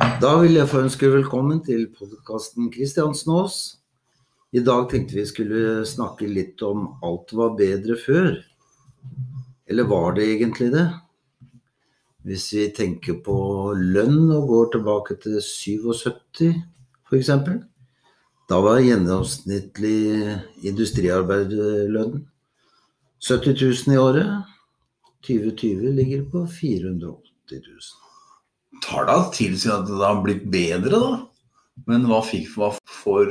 Da vil jeg få ønske velkommen til podkasten Kristiansen Aas. I dag tenkte vi skulle snakke litt om alt var bedre før. Eller var det egentlig det? Hvis vi tenker på lønn og går tilbake til 77 f.eks. Da var gjennomsnittlig industriarbeiderlønn 70 000 i året. 2020 ligger på 480 000. Tar da seg at det har blitt bedre, da. Men hva fikk man for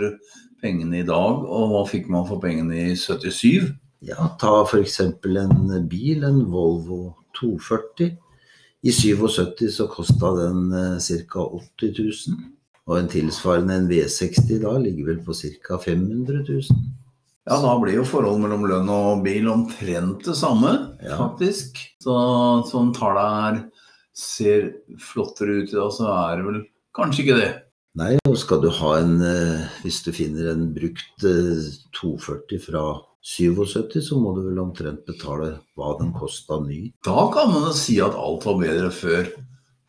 pengene i dag, og hva fikk man for pengene i 77? Ja, ta f.eks. en bil, en Volvo 240. I 77 så kosta den ca. 80 000. Og en tilsvarende en V60 da ligger vel på ca. 500 000. Ja, da blir jo forholdet mellom lønn og bil omtrent det samme, Ja. faktisk. Så sånn tallet her ser flottere ut i dag, så er det vel kanskje ikke det. Nei, og skal du ha en eh, Hvis du finner en brukt eh, 240 fra 77, så må du vel omtrent betale hva den kosta ny. Da kan man jo si at alt var bedre før.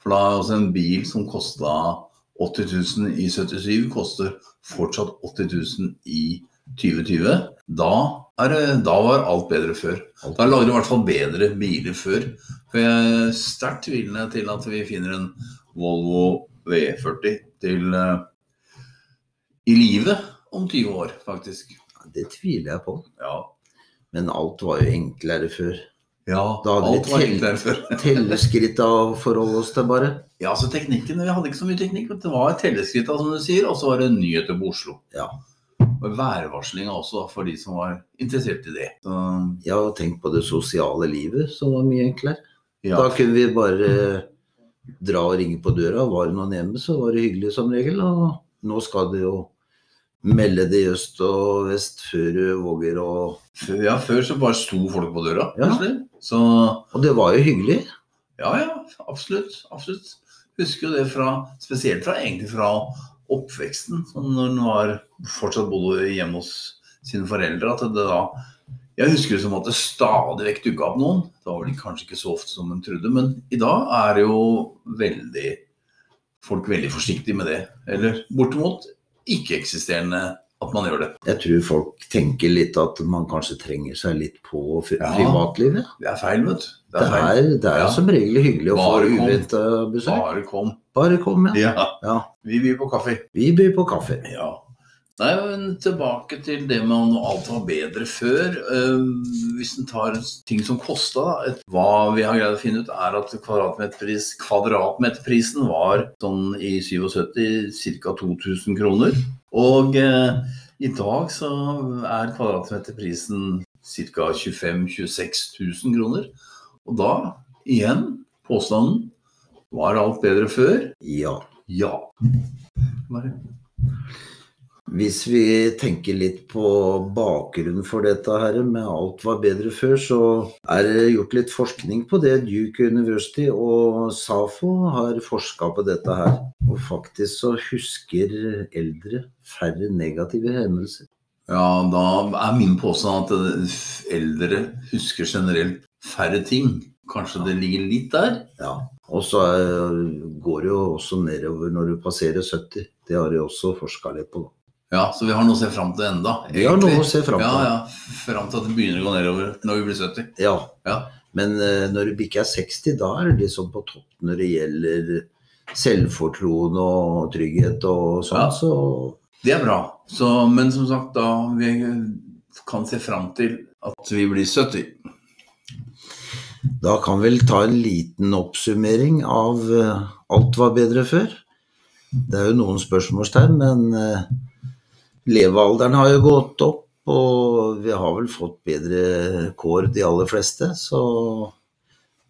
For da altså en bil som kosta 80 000 i 77, koster fortsatt 80 000 i 2020. Da, da var alt bedre før. Da lagde de i hvert fall bedre biler før. For jeg er sterkt tvilende til at vi finner en Volvo V40 til uh, i live om 20 år, faktisk. Det tviler jeg på. Ja, Men alt var jo enklere før. ja Da hadde alt var enklere før. Telleskritt å forholde oss til, bare. Ja, altså teknikken, Vi hadde ikke så mye teknikk. men Det var telleskritt, som du sier, og så var det nyheter på Oslo. Ja. Og værvarslinga også, for de som var interessert i det. Så, Ja, og tenk på det sosiale livet, som var mye enklere. ja. Da kunne vi bare dra og ringe på døra. Var det noen hjemme, så var det hyggelig som regel. Og nå skal du jo melde det i øst og vest før du våger å ja, før så bare sto folk på døra. Ja. Så Og det var jo hyggelig. ja, ja, absolutt. Absolutt. Husker jo det fra, spesielt fra egentlig fra oppveksten. Når hun var fortsatt bodde hjemme hos sine foreldre. At det da Jeg husker det som at det stadig vekk dukka opp noen. Det var vel kanskje ikke så ofte som hun trodde, men i dag er jo veldig folk veldig forsiktige med det. Eller bortimot ikke-eksisterende at man gjør det. Jeg tror folk tenker litt at man kanskje trenger seg litt på privatlivet. Ja. Det er feil, vet du. Det er, det er Ja. som regel hyggelig å Bare få uventa besøk. Bare kom. Bare kom, ja. Ja. ja. Vi byr på kaffe. Vi byr på kaffe. Ja. Nei, men tilbake til det med om alt var bedre før. Eh, hvis en tar ting som kosta, hva vi har greid å finne ut, er at kvadratmeterpris, kvadratmeterprisen var sånn i 77 ca. 2000 kroner. Og eh, i dag så er kvadratmeterprisen ca. 25 000-26 000 kroner. Og da, igjen, påstanden Var alt bedre før? Ja. Ja. Bare. Hvis vi tenker litt på bakgrunnen for dette her med alt var bedre før, så er det gjort litt forskning på det. Duke University og SAFO har forska på dette her. Og faktisk så husker eldre færre negative hendelser. Ja, da er min påstand at eldre husker generelt færre ting. Kanskje det ligger litt der? Ja. Og så går det jo også nedover når du passerer 70. Det har de også forska litt på. Ja, så vi har noe å se fram til enda. Egentlig. Vi har noe å se fram til. Ja, ja. Fram til at det begynner å gå nedover når vi blir 70. Ja. Ja. Men uh, når du bikker 60, da er det liksom på topp når det gjelder selvfortroen og trygghet og sånn. Ja. Så Det er bra. Så, men som sagt, da vi kan se fram til at vi blir 70. da kan vi vel ta en liten oppsummering av uh, alt var bedre før. Det er jo noen spørsmålstegn, men eh, levealderen har jo gått opp. Og vi har vel fått bedre kår, de aller fleste. Så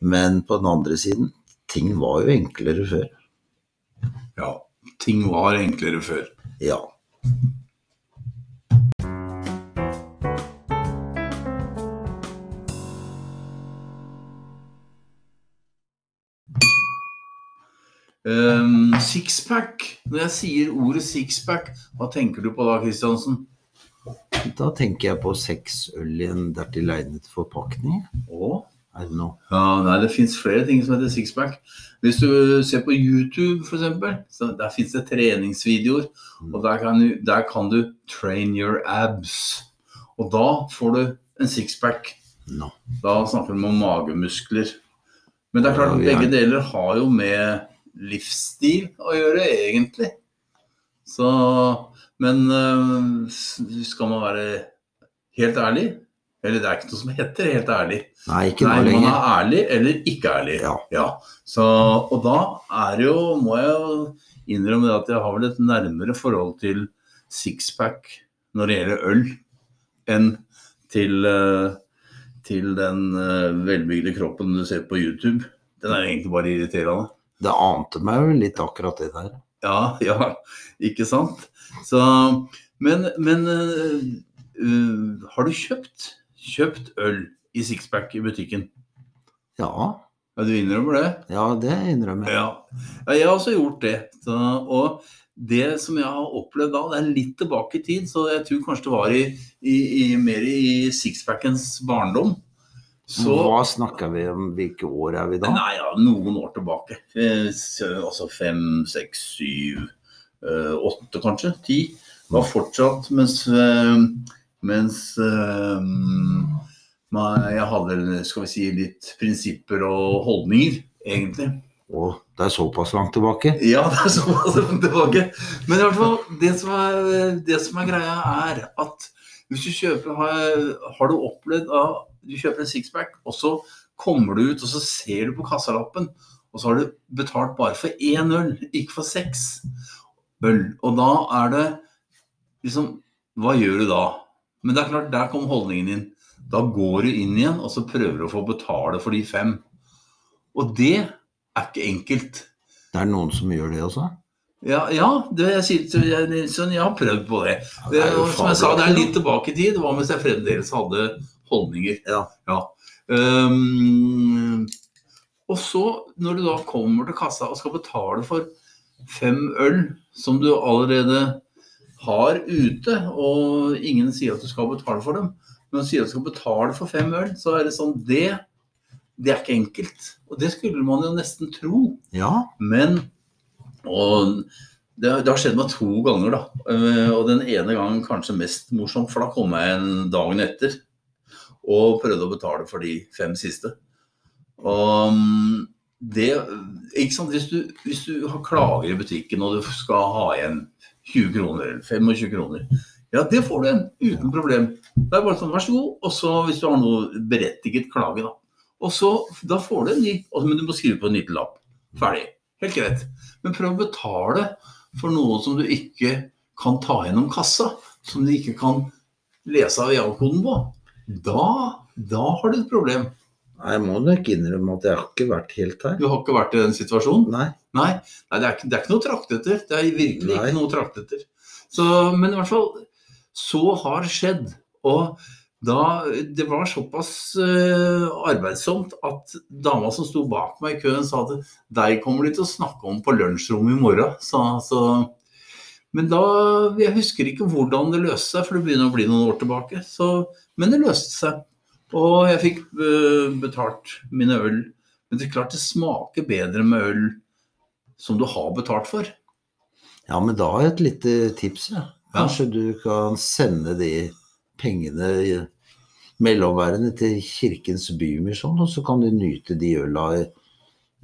Men på den andre siden, ting var jo enklere før. Ja. Ting var enklere før. Ja. Um, sixpack. Når jeg sier ordet sixpack, hva tenker du på da, Kristiansen? Da tenker jeg på seks øl i en dertil egnet forpakning. Og? I don't know. Ja, nei, det fins flere ting som heter sixpack. Hvis du ser på YouTube, f.eks., så der fins det treningsvideoer. Og der kan, du, der kan du train your abs. Og da får du en sixpack. No. Da snakker vi om magemuskler. Men det er klart, Ja, er- begge deler har jo med livsstil å gjøre, egentlig. Så Men øh, skal man være helt ærlig Eller det er ikke noe som heter helt ærlig. Nei, ikke Nei, man er ærlig eller ikke ærlig. Ja. Så, og da er jo, må jeg jo innrømme det at jeg har vel et nærmere forhold til sixpack når det gjelder øl, enn til, eh, til den eh, velbygde kroppen du ser på YouTube. Den er egentlig bare irriterende. Det ante meg jo litt akkurat det der. Ja, ja, ikke sant? Så, men men øh, har du kjøpt, kjøpt øl i sixpack i butikken? Ja, Ja, du innrømmer det? ja det innrømmer jeg. Ja. ja, jeg har også gjort det. Så, og det som jeg har opplevd da, det er litt tilbake i tid, så jeg tror kanskje det var i, i, i, mer i sixpackens barndom. Så Hva snakker vi om? Hvilke år er vi da? Nei, ja, noen år tilbake. Eh, Altså fem, seks, syv, eh, åtte kanskje. Ti. Var fortsatt mens, eh, mens jeg hadde skal vi si, litt prinsipper og holdninger, egentlig. Å, det er såpass langt tilbake? Ja, det er såpass langt tilbake. Men i hvert fall, det som er, det som er greia, er at hvis du kjøper Har, har du opplevd at du kjøper en sixpack, og så kommer du ut, og så ser du på kassalappen, og så har du betalt bare for én øl, ikke for seks øl. Og da er det liksom Hva gjør du da? Men det er klart, der kom holdningen din. Da går du inn igjen, og så prøver du å få betale for de fem. Og det er ikke enkelt. Det er noen som gjør det også? Ja, ja det jeg sier jeg, jeg har prøvd på det. det som jeg sa, det er litt tilbake i tid. Det var mens jeg fremdeles hadde holdninger. Ja. Ehm, og så, når du da kommer til kassa og skal betale for fem øl som du allerede har ute, og ingen sier at du skal betale for dem, men sier at du skal betale for fem øl, så er det sånn Det, det er ikke enkelt. Og det skulle man jo nesten tro. Ja, Men Og det, det har skjedd meg to ganger, da. Eh, Og den ene gangen kanskje mest morsomt, for da kom jeg en dagen etter og prøvde å betale for de fem siste. Og mm, det Ikke sant, hvis du, hvis du har klager i butikken og du skal ha igjen 20 kroner eller 25 kroner, ja, det får du igjen uten problem. Det er bare sånn, vær så god. Og så hvis du har noe berettiget klage, da. Og så, da får du en ny, men du må skrive på en nytt lapp. Ferdig. Helt greit. Men prøv å betale for noe som du ikke kan ta gjennom kassa. Som du ikke kan lese av IA-koden på. Da, da har du et problem. Nei, jeg må nok innrømme at jeg har ikke vært helt her. Du har ikke vært i den situasjonen. Nei. Nei, nei det, er ikke, det er ikke noe trakteter. Det er virkelig Nei. ikke noe trakteter. Så, men i hvert fall, så har skjedd. Og da, det var såpass uh, arbeidsomt at dama som sto bak meg i køen sa at deg kommer de til å snakke om på lunsjrommet i morgen. Så, så, men da, jeg husker ikke hvordan det løste seg, for det begynner å bli noen år tilbake. Så, men det løste seg. Og jeg fikk eh, betalt mine øl. Men det er klart det smaker bedre med øl som du har betalt for. Ja, men da har jeg et lite tips. Ja. Ja. Kanskje du kan sende de pengene mellomværende til Kirkens Bymisjon, og så kan du nyte de øla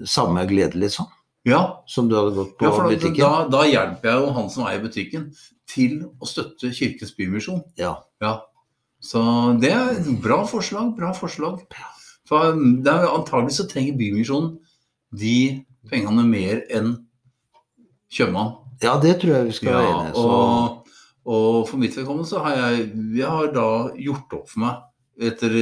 samme gledelig liksom, Ja, som du hadde gått på ja for da, butikken. da, da hjelper jeg jo han som eier butikken, til å støtte Kirkens Bymisjon. Ja. Ja. Så det er et bra forslag. Bra forslag. For det er antagelig så trenger Bymisjonen de pengene mer enn kjøpmann. ja, det tror jeg vi skal være Ja, enige om. og, og for mitt vedkommende så har jeg, jeg har da gjort opp for meg etter,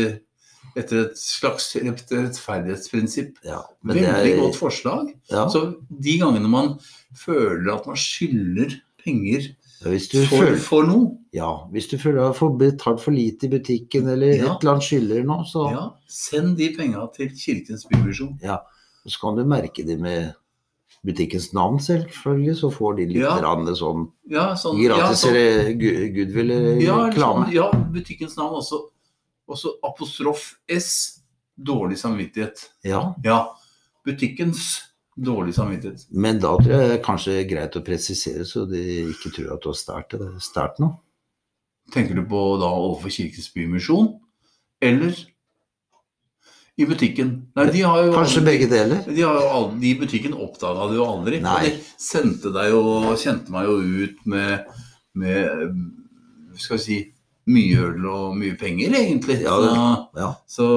etter et slags rettferdighetsprinsipp. Ja, men det Veldig er, godt forslag. ja, Så de gangene man føler at man skylder penger du for, føler, for noe, ja, hvis du føler at du har betalt for lite i butikken, eller Ja. et eller annet skylder noe, så, ja, send de penga til Kirkens Bymisjon. så kan du merke det med butikkens navn, selvfølgelig, så får de litt Ja. sånn Ja, sånn, ja, gratis sånn, goodwill-reklame. ja, ja, butikkens navn også. Også apostrof S dårlig samvittighet. Ja, Ja, butikkens dårlig samvittighet. men da tror jeg det er kanskje greit å presisere, så de ikke tror at du har startet, startet noe. Tenker du på da overfor Kirkens Bymisjon? Eller i butikken? Nei, de har jo Kanskje aldri- begge deler. De, har jo aldri, de i butikken oppdaga det jo aldri. Nei. Og de sendte deg jo, kjente meg jo ut med, med skal vi si, mye øl og mye penger, egentlig. Ja, så, Ja. så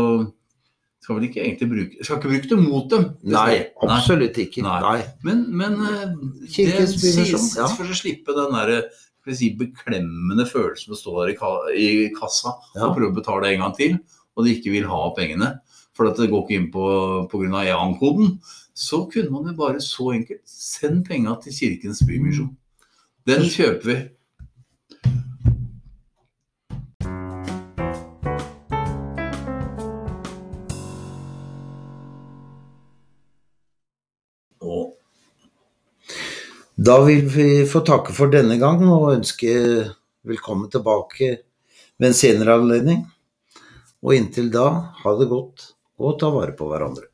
skal vel ikke egentlig bruke Skal ikke bruke det mot dem. Nei, absolutt ikke. Nei. Nei. Men, men eh, det sies ja. for å slippe den der si, beklemmende følelsen å stå der i, ka i kassa Ja. og prøve å betale en gang til, og de ikke vil ha pengene. For at det går ikke inn på pga. EAN-koden. Så kunne man jo bare så enkelt send penga til Kirkens Bymisjon. Den kjøper vi. Da vil vi få takke for denne gang og ønske velkommen tilbake ved en senere anledning. Og inntil da, ha det godt og ta vare på hverandre.